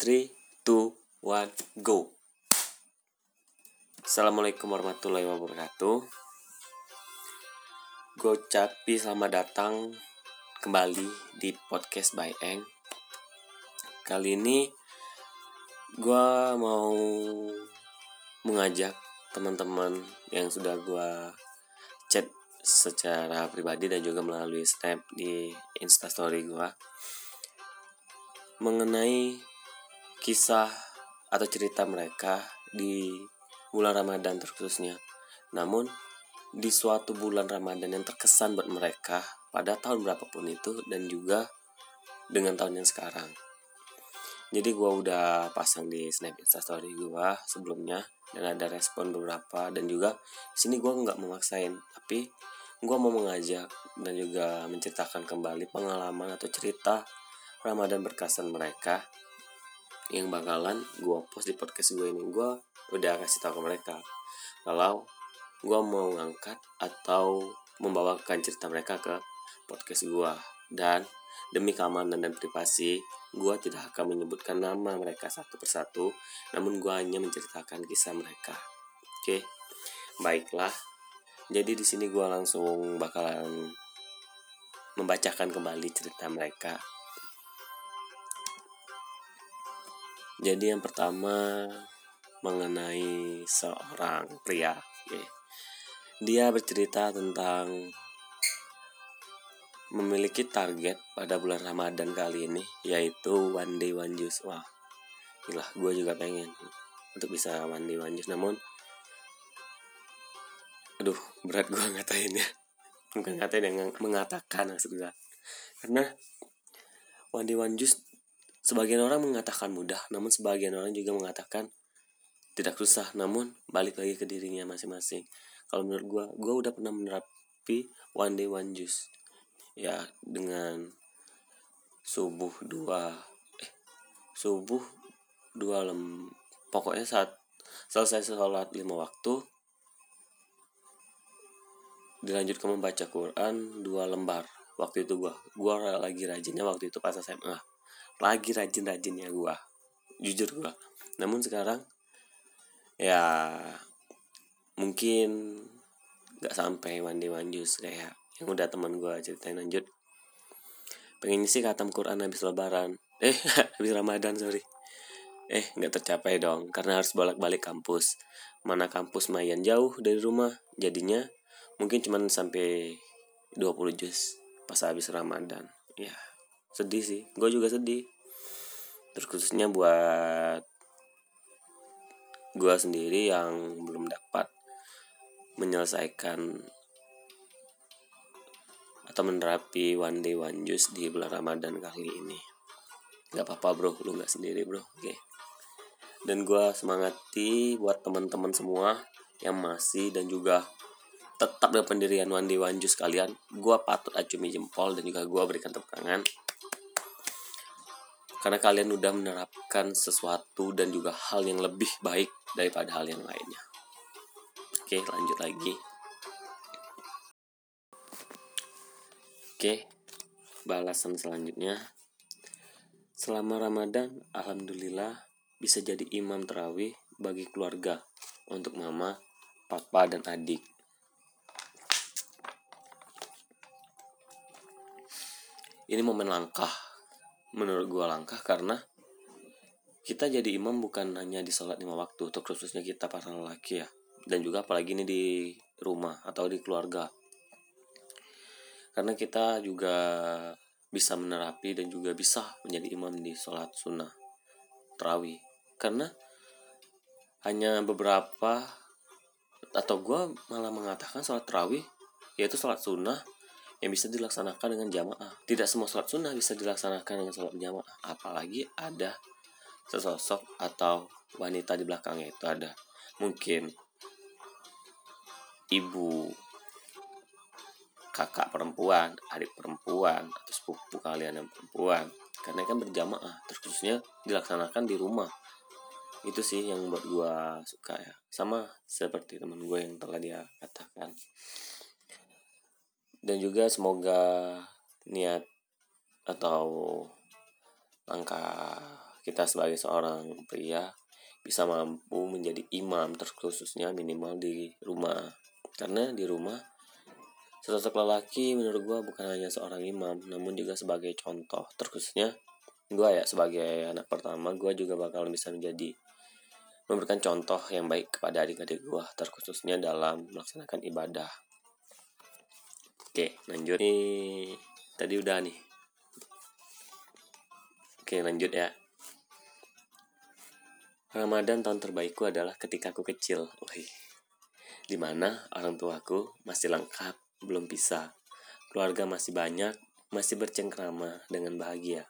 3, 2, 1, go. Assalamualaikum warahmatullahi wabarakatuh. Gue ucapi selamat datang kembali di podcast by Eng. Kali ini gue mau mengajak teman-teman yang sudah gue chat secara pribadi dan juga melalui snap di instastory gue mengenai kisah atau cerita mereka di bulan Ramadan terkhususnya. Namun di suatu bulan Ramadan yang terkesan buat mereka pada tahun berapapun itu dan juga dengan tahun yang sekarang. Jadi gue udah pasang di snap instastory gue sebelumnya dan ada respon beberapa dan juga sini gue nggak memaksain tapi gue mau mengajak dan juga menceritakan kembali pengalaman atau cerita Ramadan berkesan mereka yang bakalan gue post di podcast gue ini. Gue udah kasih tahu ke mereka. Kalau gue mau ngangkat atau membawakan cerita mereka ke podcast gue dan demi keamanan dan privasi gue tidak akan menyebutkan nama mereka satu persatu. Namun gue hanya menceritakan kisah mereka. Oke? Baiklah. Jadi di sini gue langsung bakalan membacakan kembali cerita mereka Jadi yang pertama mengenai seorang pria. Dia bercerita tentang memiliki target pada bulan Ramadan kali ini yaitu one day one juice. Wah, gila, gue juga pengen untuk bisa one day one juice. Namun, aduh, berat gue ngatainnya. Bukan ngatain yang mengatakan maksud gue. Karena one day one juice Sebagian orang mengatakan mudah, namun sebagian orang juga mengatakan tidak susah, namun balik lagi ke dirinya masing-masing. Kalau menurut gue, gue udah pernah menerapi one day one juice. Ya, dengan subuh dua, eh, subuh dua lem, pokoknya saat selesai sholat lima waktu, dilanjutkan membaca Quran dua lembar waktu itu gue gue lagi rajinnya waktu itu pas SMA lagi rajin-rajinnya gue jujur gue namun sekarang ya mungkin nggak sampai mandi manjus kayak yang udah teman gue ceritain lanjut. Pengen sih khatam Quran habis lebaran. Eh habis Ramadan sorry. Eh nggak tercapai dong karena harus bolak-balik kampus. Mana kampus mayan jauh dari rumah jadinya mungkin cuman sampai 20 juz pas habis Ramadan. Ya sedih sih gue juga sedih. Terus khususnya buat gue sendiri yang belum dapat menyelesaikan atau menerapi one day one juice di bulan Ramadan kali ini. Nggak apa-apa bro. Lu nggak sendiri bro. Oke. Okay. dan gue semangati buat teman-teman semua yang masih dan juga tetap dengan pendirian one day one juice kalian. Gue patut acumi jempol dan juga gue berikan tepuk tangan karena kalian udah menerapkan sesuatu dan juga hal yang lebih baik daripada hal yang lainnya. Oke, lanjut lagi. Oke, balasan selanjutnya. Selama Ramadan, alhamdulillah bisa jadi imam terawih bagi keluarga untuk mama, papa, dan adik. Ini momen langkah menurut gua langkah karena kita jadi imam bukan hanya di sholat lima waktu atau khususnya kita para lelaki ya. Dan juga apalagi ini di rumah atau di keluarga. Karena kita juga bisa menerapi dan juga bisa menjadi imam di sholat sunnah terawih. Karena hanya beberapa atau gue malah mengatakan sholat terawih yaitu sholat sunnah yang bisa dilaksanakan dengan jamaah. Tidak semua sholat sunnah bisa dilaksanakan dengan sholat jamaah. Apalagi ada sesosok atau wanita di belakangnya itu ada. Mungkin ibu, kakak perempuan, adik perempuan, atau sepupu kalian yang perempuan. Karena kan berjamaah, terus khususnya dilaksanakan di rumah. Itu sih yang buat gue suka ya. Sama seperti teman gue yang telah dia katakan dan juga semoga niat atau langkah kita sebagai seorang pria bisa mampu menjadi imam terkhususnya minimal di rumah. Karena di rumah sosok lelaki menurut gue bukan hanya seorang imam namun juga sebagai contoh. Terkhususnya gue ya sebagai anak pertama gue juga bakal bisa menjadi memberikan contoh yang baik kepada adik-adik gue terkhususnya dalam melaksanakan ibadah oke lanjut nih tadi udah nih oke lanjut ya Ramadan tahun terbaikku adalah ketika aku kecil. Wih. Di mana orang tuaku masih lengkap, belum pisah. Keluarga masih banyak, masih bercengkrama dengan bahagia.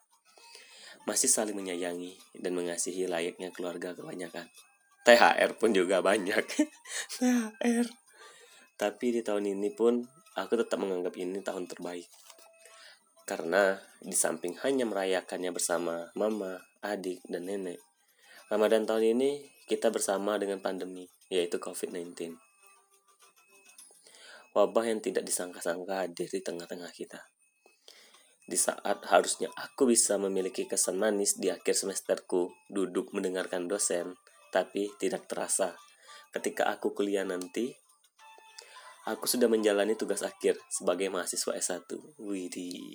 Masih saling menyayangi dan mengasihi layaknya keluarga kebanyakan. THR pun juga banyak. THR. Tapi di tahun ini pun aku tetap menganggap ini tahun terbaik. Karena di samping hanya merayakannya bersama mama, adik, dan nenek, Ramadan tahun ini kita bersama dengan pandemi, yaitu COVID-19. Wabah yang tidak disangka-sangka hadir di tengah-tengah kita. Di saat harusnya aku bisa memiliki kesan manis di akhir semesterku, duduk mendengarkan dosen, tapi tidak terasa. Ketika aku kuliah nanti, aku sudah menjalani tugas akhir sebagai mahasiswa S1. Widih.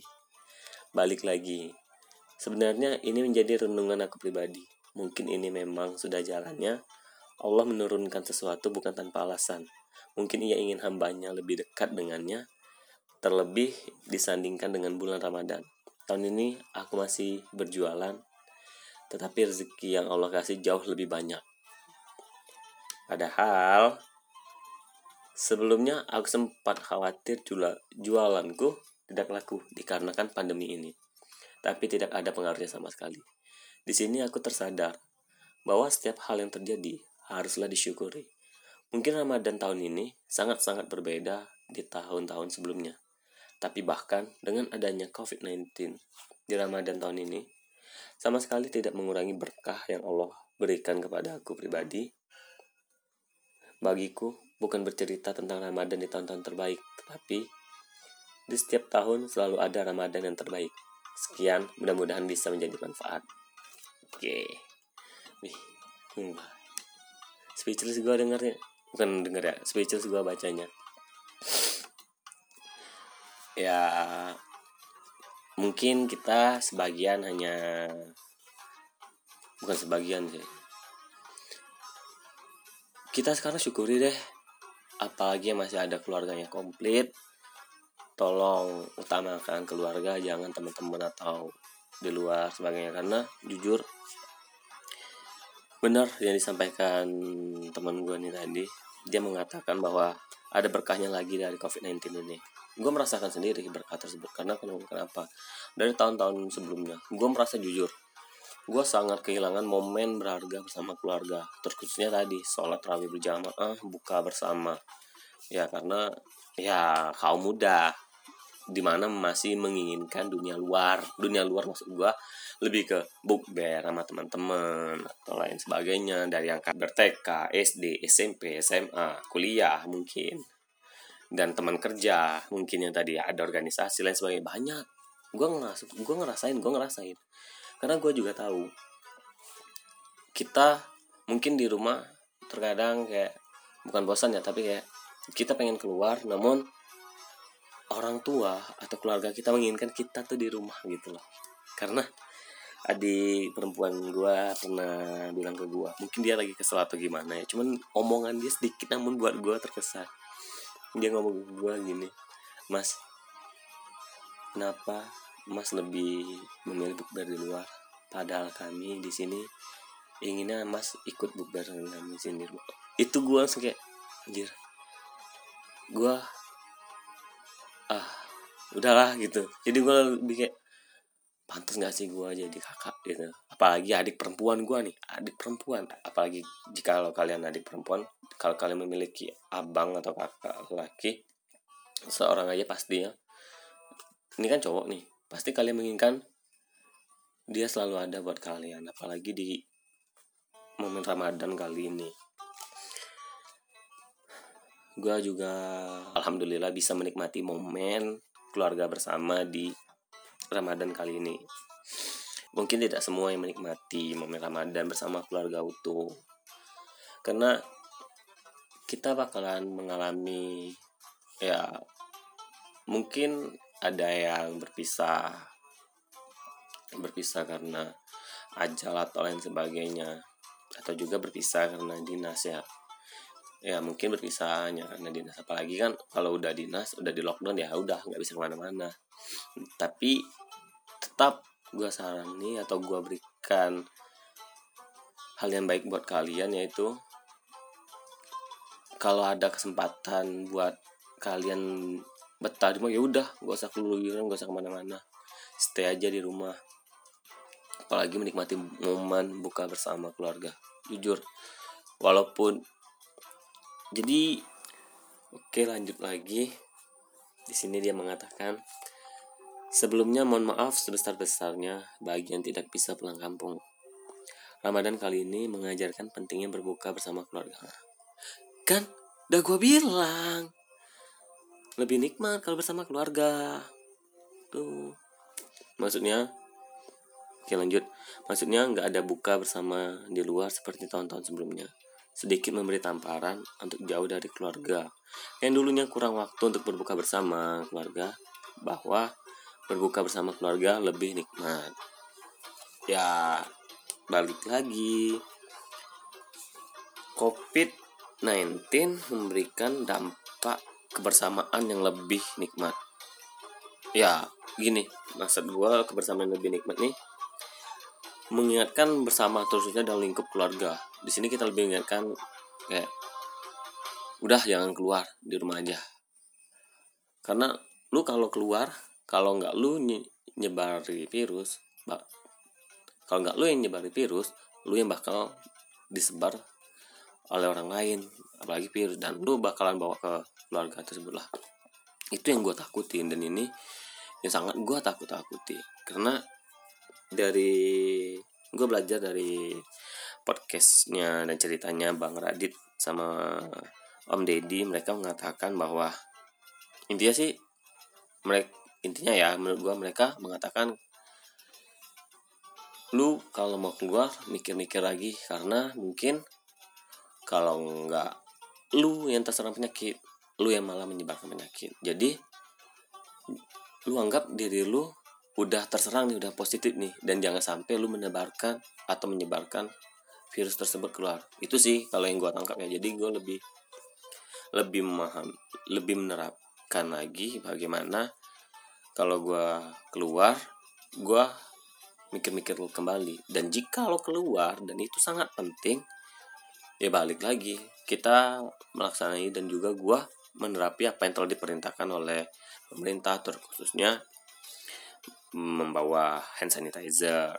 Balik lagi. Sebenarnya ini menjadi renungan aku pribadi Mungkin ini memang sudah jalannya. Allah menurunkan sesuatu bukan tanpa alasan. Mungkin ia ingin hambanya lebih dekat dengannya, terlebih disandingkan dengan bulan Ramadan. Tahun ini aku masih berjualan, tetapi rezeki yang Allah kasih jauh lebih banyak. Padahal sebelumnya aku sempat khawatir jualanku tidak laku dikarenakan pandemi ini. Tapi tidak ada pengaruhnya sama sekali. Di sini aku tersadar bahwa setiap hal yang terjadi haruslah disyukuri. Mungkin Ramadan tahun ini sangat-sangat berbeda di tahun-tahun sebelumnya. Tapi bahkan dengan adanya COVID-19 di Ramadan tahun ini, sama sekali tidak mengurangi berkah yang Allah berikan kepada aku pribadi. Bagiku, bukan bercerita tentang Ramadan di tahun-tahun terbaik, tetapi di setiap tahun selalu ada Ramadan yang terbaik. Sekian, mudah-mudahan bisa menjadi manfaat. Oke. Nih. Hmm. Speechless gue dengernya. Bukan denger ya. Speechless gue bacanya. Ya. Mungkin kita sebagian hanya. Bukan sebagian sih. Kita sekarang syukuri deh. Apalagi masih ada keluarganya komplit. Tolong utamakan keluarga, jangan teman-teman atau di luar sebagainya. Karena jujur benar yang disampaikan teman gue nih tadi dia mengatakan bahwa ada berkahnya lagi dari COVID-19 ini. Gue merasakan sendiri berkah tersebut. Karena kenapa? Dari tahun-tahun sebelumnya gue merasa jujur gue sangat kehilangan momen berharga bersama keluarga. Terkhususnya tadi sholat rawih berjamaah buka bersama. Ya karena ya kaum muda. Di mana masih menginginkan dunia luar. Dunia luar maksud gue lebih ke bukber sama teman-teman atau lain sebagainya. Dari yang berTK, SD, SMP, SMA, kuliah mungkin. Dan teman kerja mungkin yang tadi ada organisasi lain sebagainya. Banyak. Gue ngeras gue ngerasain gue ngerasain karena gue juga tahu kita mungkin di rumah terkadang kayak bukan bosan ya tapi kayak kita pengen keluar namun orang tua atau keluarga kita menginginkan kita tuh di rumah gitu loh. Karena adik perempuan gue pernah bilang ke gue mungkin dia lagi kesel atau gimana ya cuman omongan dia sedikit namun buat gue terkesan. Dia ngomong ke gue gini mas kenapa mas lebih memilih bukber di luar. Padahal kami di sini inginnya mas ikut bukber dengan kami sini. Itu gue langsung kayak anjir gue ah udahlah gitu. Jadi gue lebih kayak pantas gak sih gue jadi kakak gitu. Apalagi adik perempuan gue nih adik perempuan. Apalagi jika kalau kalian adik perempuan kalau kalian memiliki abang atau kakak laki seorang aja pastinya ini kan cowok nih pasti kalian menginginkan dia selalu ada buat kalian apalagi di momen ramadan kali ini gue juga alhamdulillah bisa menikmati momen keluarga bersama di Ramadan kali ini. mungkin tidak semua yang menikmati momen Ramadan bersama keluarga utuh karena kita bakalan mengalami ya mungkin ada yang berpisah. Berpisah karena ajal atau lain sebagainya. Atau juga berpisah karena dinas ya. Ya mungkin berpisah hanya karena dinas. Apalagi kan kalau udah dinas udah di lockdown ya udah nggak bisa ke mana-mana. Tapi tetap gue sarani atau gue berikan hal yang baik buat kalian yaitu kalau ada kesempatan buat kalian betah di rumah ya udah gak usah keluyuran gak usah ke mana-mana stay aja di rumah apalagi menikmati momen buka bersama keluarga jujur walaupun jadi oke lanjut lagi di sini dia mengatakan Sebelumnya mohon maaf sebesar-besarnya bagi yang tidak bisa pulang kampung. Ramadan kali ini mengajarkan pentingnya berbuka bersama keluarga. Kan, udah gue bilang. Lebih nikmat kalau bersama keluarga. Tuh. Maksudnya, oke lanjut. Maksudnya nggak ada buka bersama di luar seperti tahun-tahun sebelumnya. Sedikit memberi tamparan untuk jauh dari keluarga. Yang dulunya kurang waktu untuk berbuka bersama keluarga. Bahwa berbuka bersama keluarga lebih nikmat ya balik lagi COVID-19 memberikan dampak kebersamaan yang lebih nikmat. Ya gini maksud gue kebersamaan lebih nikmat nih mengingatkan bersama terusnya dalam lingkup keluarga. Di sini kita lebih mengingatkan kayak udah jangan keluar di rumah aja. Karena lu kalau keluar kalau nggak lu nyebari virus bak kalau nggak lu yang nyebari virus lu yang bakal disebar oleh orang lain apalagi virus. Dan lu bakalan bawa ke keluarga tersebut lah. Itu yang gue takutin dan ini yang sangat gue takut takuti karena dari gue belajar dari podcastnya dan ceritanya bang Radit sama Om Deddy mereka mengatakan bahwa intinya sih mereka intinya ya menurut gua mereka mengatakan lu kalau mau keluar mikir-mikir lagi karena mungkin kalau nggak lu yang terserang penyakit lu yang malah menyebarkan penyakit. Jadi lu anggap diri lu udah terserang nih udah positif nih dan jangan sampai lu menebarkan atau menyebarkan virus tersebut keluar. Itu sih kalau yang gua tangkap ya. Jadi gua lebih lebih memaham lebih menerapkan lagi bagaimana kalau gue keluar gue mikir-mikir kembali. Dan jika lo keluar dan itu sangat penting ya balik lagi. Kita melaksanakan dan juga gue menerapi apa yang telah diperintahkan oleh pemerintah terkhususnya membawa hand sanitizer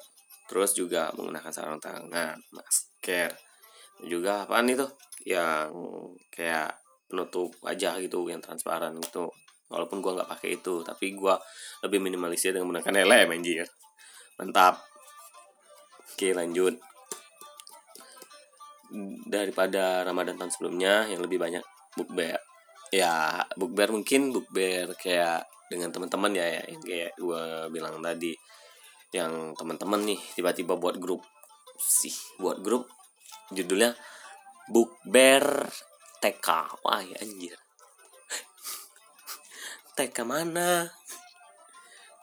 terus juga menggunakan sarung tangan masker juga apaan itu yang kayak penutup wajah gitu yang transparan gitu. Walaupun gue nggak pakai itu tapi gue lebih minimalisir dengan menggunakan lem anjir. Mantap. Oke lanjut. Daripada Ramadan tahun sebelumnya yang lebih banyak bukber ya bukber mungkin bukber kayak dengan teman-teman ya, ya yang kayak gue bilang tadi yang teman-teman nih tiba-tiba buat grup sih buat grup judulnya bukber TK wah ya anjir TK mana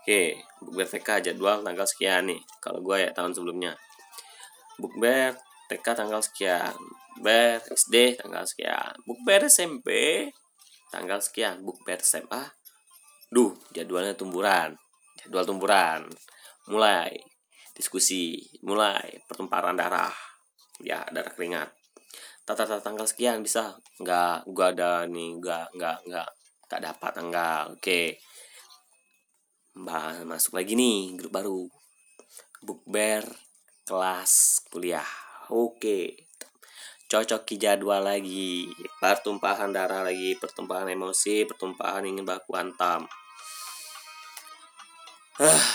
Oke, bukber TK jadwal tanggal sekian nih. Kalau gue ya tahun sebelumnya. Bukber TK tanggal sekian. Bukber SD tanggal sekian. Bukber SMP tanggal sekian. Bukber SMA. Duh, jadwalnya tumburan. Jadwal tumburan. Mulai diskusi, mulai pertumpahan darah. Ya, darah keringat. Tata, tata tanggal sekian bisa nggak gua ada nih nggak nggak nggak tak dapat tanggal oke Mbak masuk lagi nih grup baru bukber kelas kuliah oke cocoki jadwal lagi pertumpahan darah lagi pertumpahan emosi pertumpahan ingin baku hantam. Ah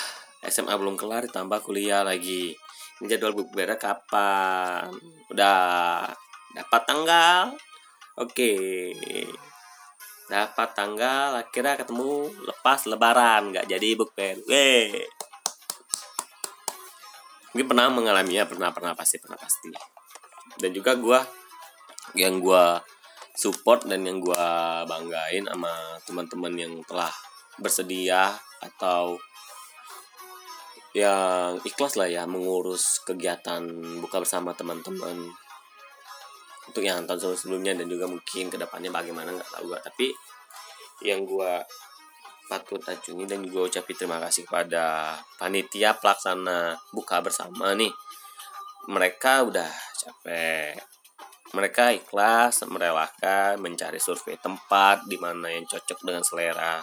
SMA belum kelar ditambah kuliah lagi. Ini jadwal bukber kapan? Udah dapat tanggal? Oke. Dapat tanggal akhirnya ketemu lepas lebaran nggak jadi bukber. Weh. mungkin pernah mengalami ya pernah pernah pasti pernah pasti dan juga gue yang gue support dan yang gue banggain sama teman-teman yang telah bersedia atau yang ikhlas lah ya mengurus kegiatan buka bersama teman-teman untuk yang tahun sebelumnya dan juga mungkin ke depannya bagaimana nggak tahu gue tapi yang gue patut acungi dan juga ucapin terima kasih kepada panitia pelaksana buka bersama nih mereka udah capek. Mereka ikhlas merelakan mencari survei tempat di mana yang cocok dengan selera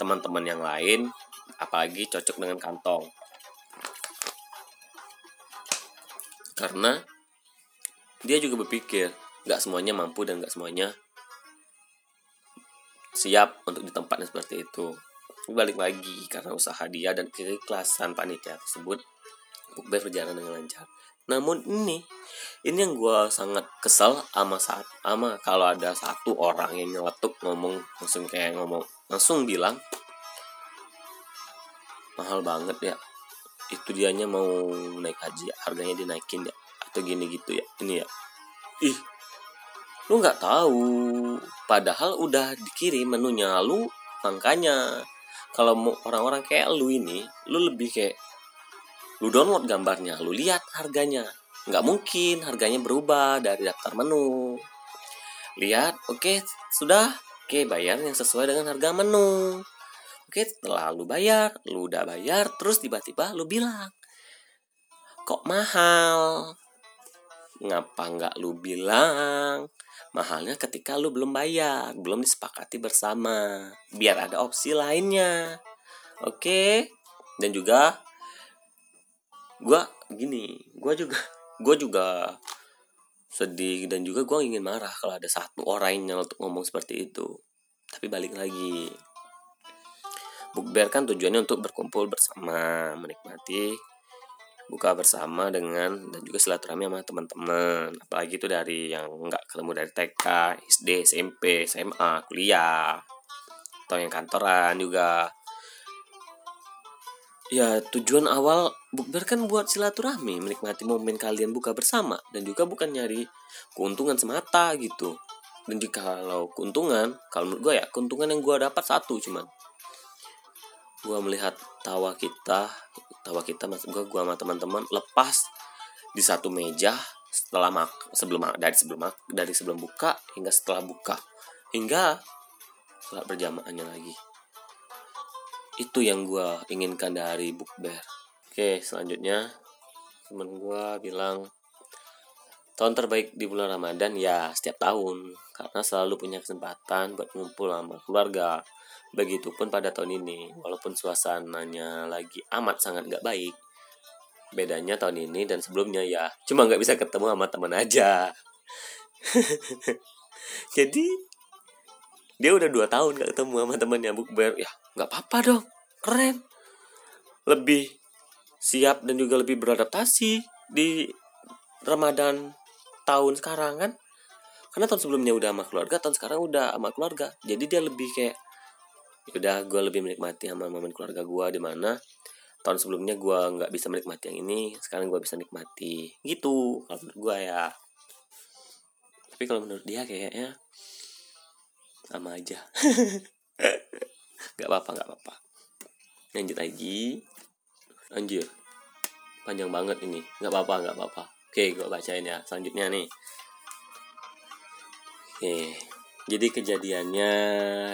teman-teman yang lain apalagi cocok dengan kantong. Karena dia juga berpikir nggak semuanya mampu dan nggak semuanya siap untuk di tempatnya seperti itu. Balik lagi karena usaha dia dan keikhlasan panitia tersebut bukber berjalan dengan lancar namun ini ini yang gue sangat kesal sama saat ama kalau ada satu orang yang nyeletuk ngomong langsung kayak ngomong langsung bilang mahal banget ya itu dianya mau naik haji harganya dinaikin ya atau gini gitu ya ini ya. Ih lu nggak tahu padahal udah dikirim menunya lu makanya kalau mau orang-orang kayak lu ini lu lebih kayak lu download gambarnya lu lihat harganya nggak mungkin harganya berubah dari daftar menu lihat oke okay, sudah oke okay, bayar yang sesuai dengan harga menu Oke, setelah lu bayar, lu udah bayar, terus tiba-tiba lu bilang, kok mahal? Ngapa nggak lu bilang? Mahalnya ketika lu belum bayar, belum disepakati bersama. Biar ada opsi lainnya. Oke? Dan juga gua gini, gua juga gua juga sedih dan juga gue ingin marah kalau ada satu orang yang untuk ngomong seperti itu. Tapi balik lagi, Bukber kan tujuannya untuk berkumpul bersama, menikmati buka bersama dengan dan juga silaturahmi sama teman-teman. Apalagi itu dari yang nggak ketemu dari TK, SD, SMP, SMA, kuliah, atau yang kantoran juga. Ya tujuan awal bukber kan buat silaturahmi, menikmati momen kalian buka bersama dan juga bukan nyari keuntungan semata gitu. Dan jika kalau keuntungan, kalau menurut gue ya keuntungan yang gue dapat satu cuman. Gue melihat tawa kita tawa kita mas gue gue sama teman-teman lepas di satu meja setelah mak sebelum dari sebelum mak dari sebelum buka hingga setelah buka. Hingga setelah berjamaahnya lagi itu yang gue inginkan dari bukber. Oke selanjutnya temen gue bilang tahun terbaik di bulan Ramadan ya setiap tahun. Karena selalu punya kesempatan buat ngumpul sama keluarga. Begitupun pada tahun ini, walaupun suasananya lagi amat sangat gak baik, bedanya tahun ini dan sebelumnya ya cuma gak bisa ketemu sama teman aja. Jadi dia udah dua tahun gak ketemu sama temannya bukber, ya nggak apa-apa dong, keren. Lebih siap dan juga lebih beradaptasi di Ramadan tahun sekarang kan? Karena tahun sebelumnya udah sama keluarga tahun sekarang udah sama keluarga. Jadi dia lebih kayak udah gue lebih menikmati sama momen keluarga gue di mana tahun sebelumnya gue nggak bisa menikmati yang ini sekarang gue bisa nikmati. Gitu kalau menurut gue ya. Tapi kalau menurut dia kayaknya sama aja nggak apa-apa nggak apa-apa. Lanjut lagi. Anjir. Panjang banget ini. Nggak apa-apa nggak apa-apa. Oke gue bacain ya selanjutnya nih. Oke. Jadi kejadiannya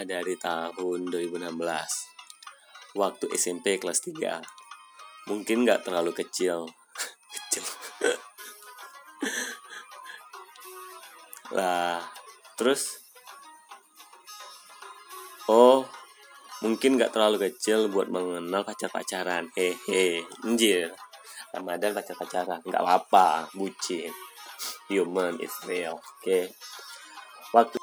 dari tahun 2016 Waktu SMP kelas 3 Mungkin gak terlalu kecil. Kecil. Lah Terus? Oh Mungkin gak terlalu kecil buat mengenal pacar-pacaran. Hehe Anjir. Ramadan pacar-pacaran Gak apa-apa Bucin. Human is real Oke. Okay? Waktu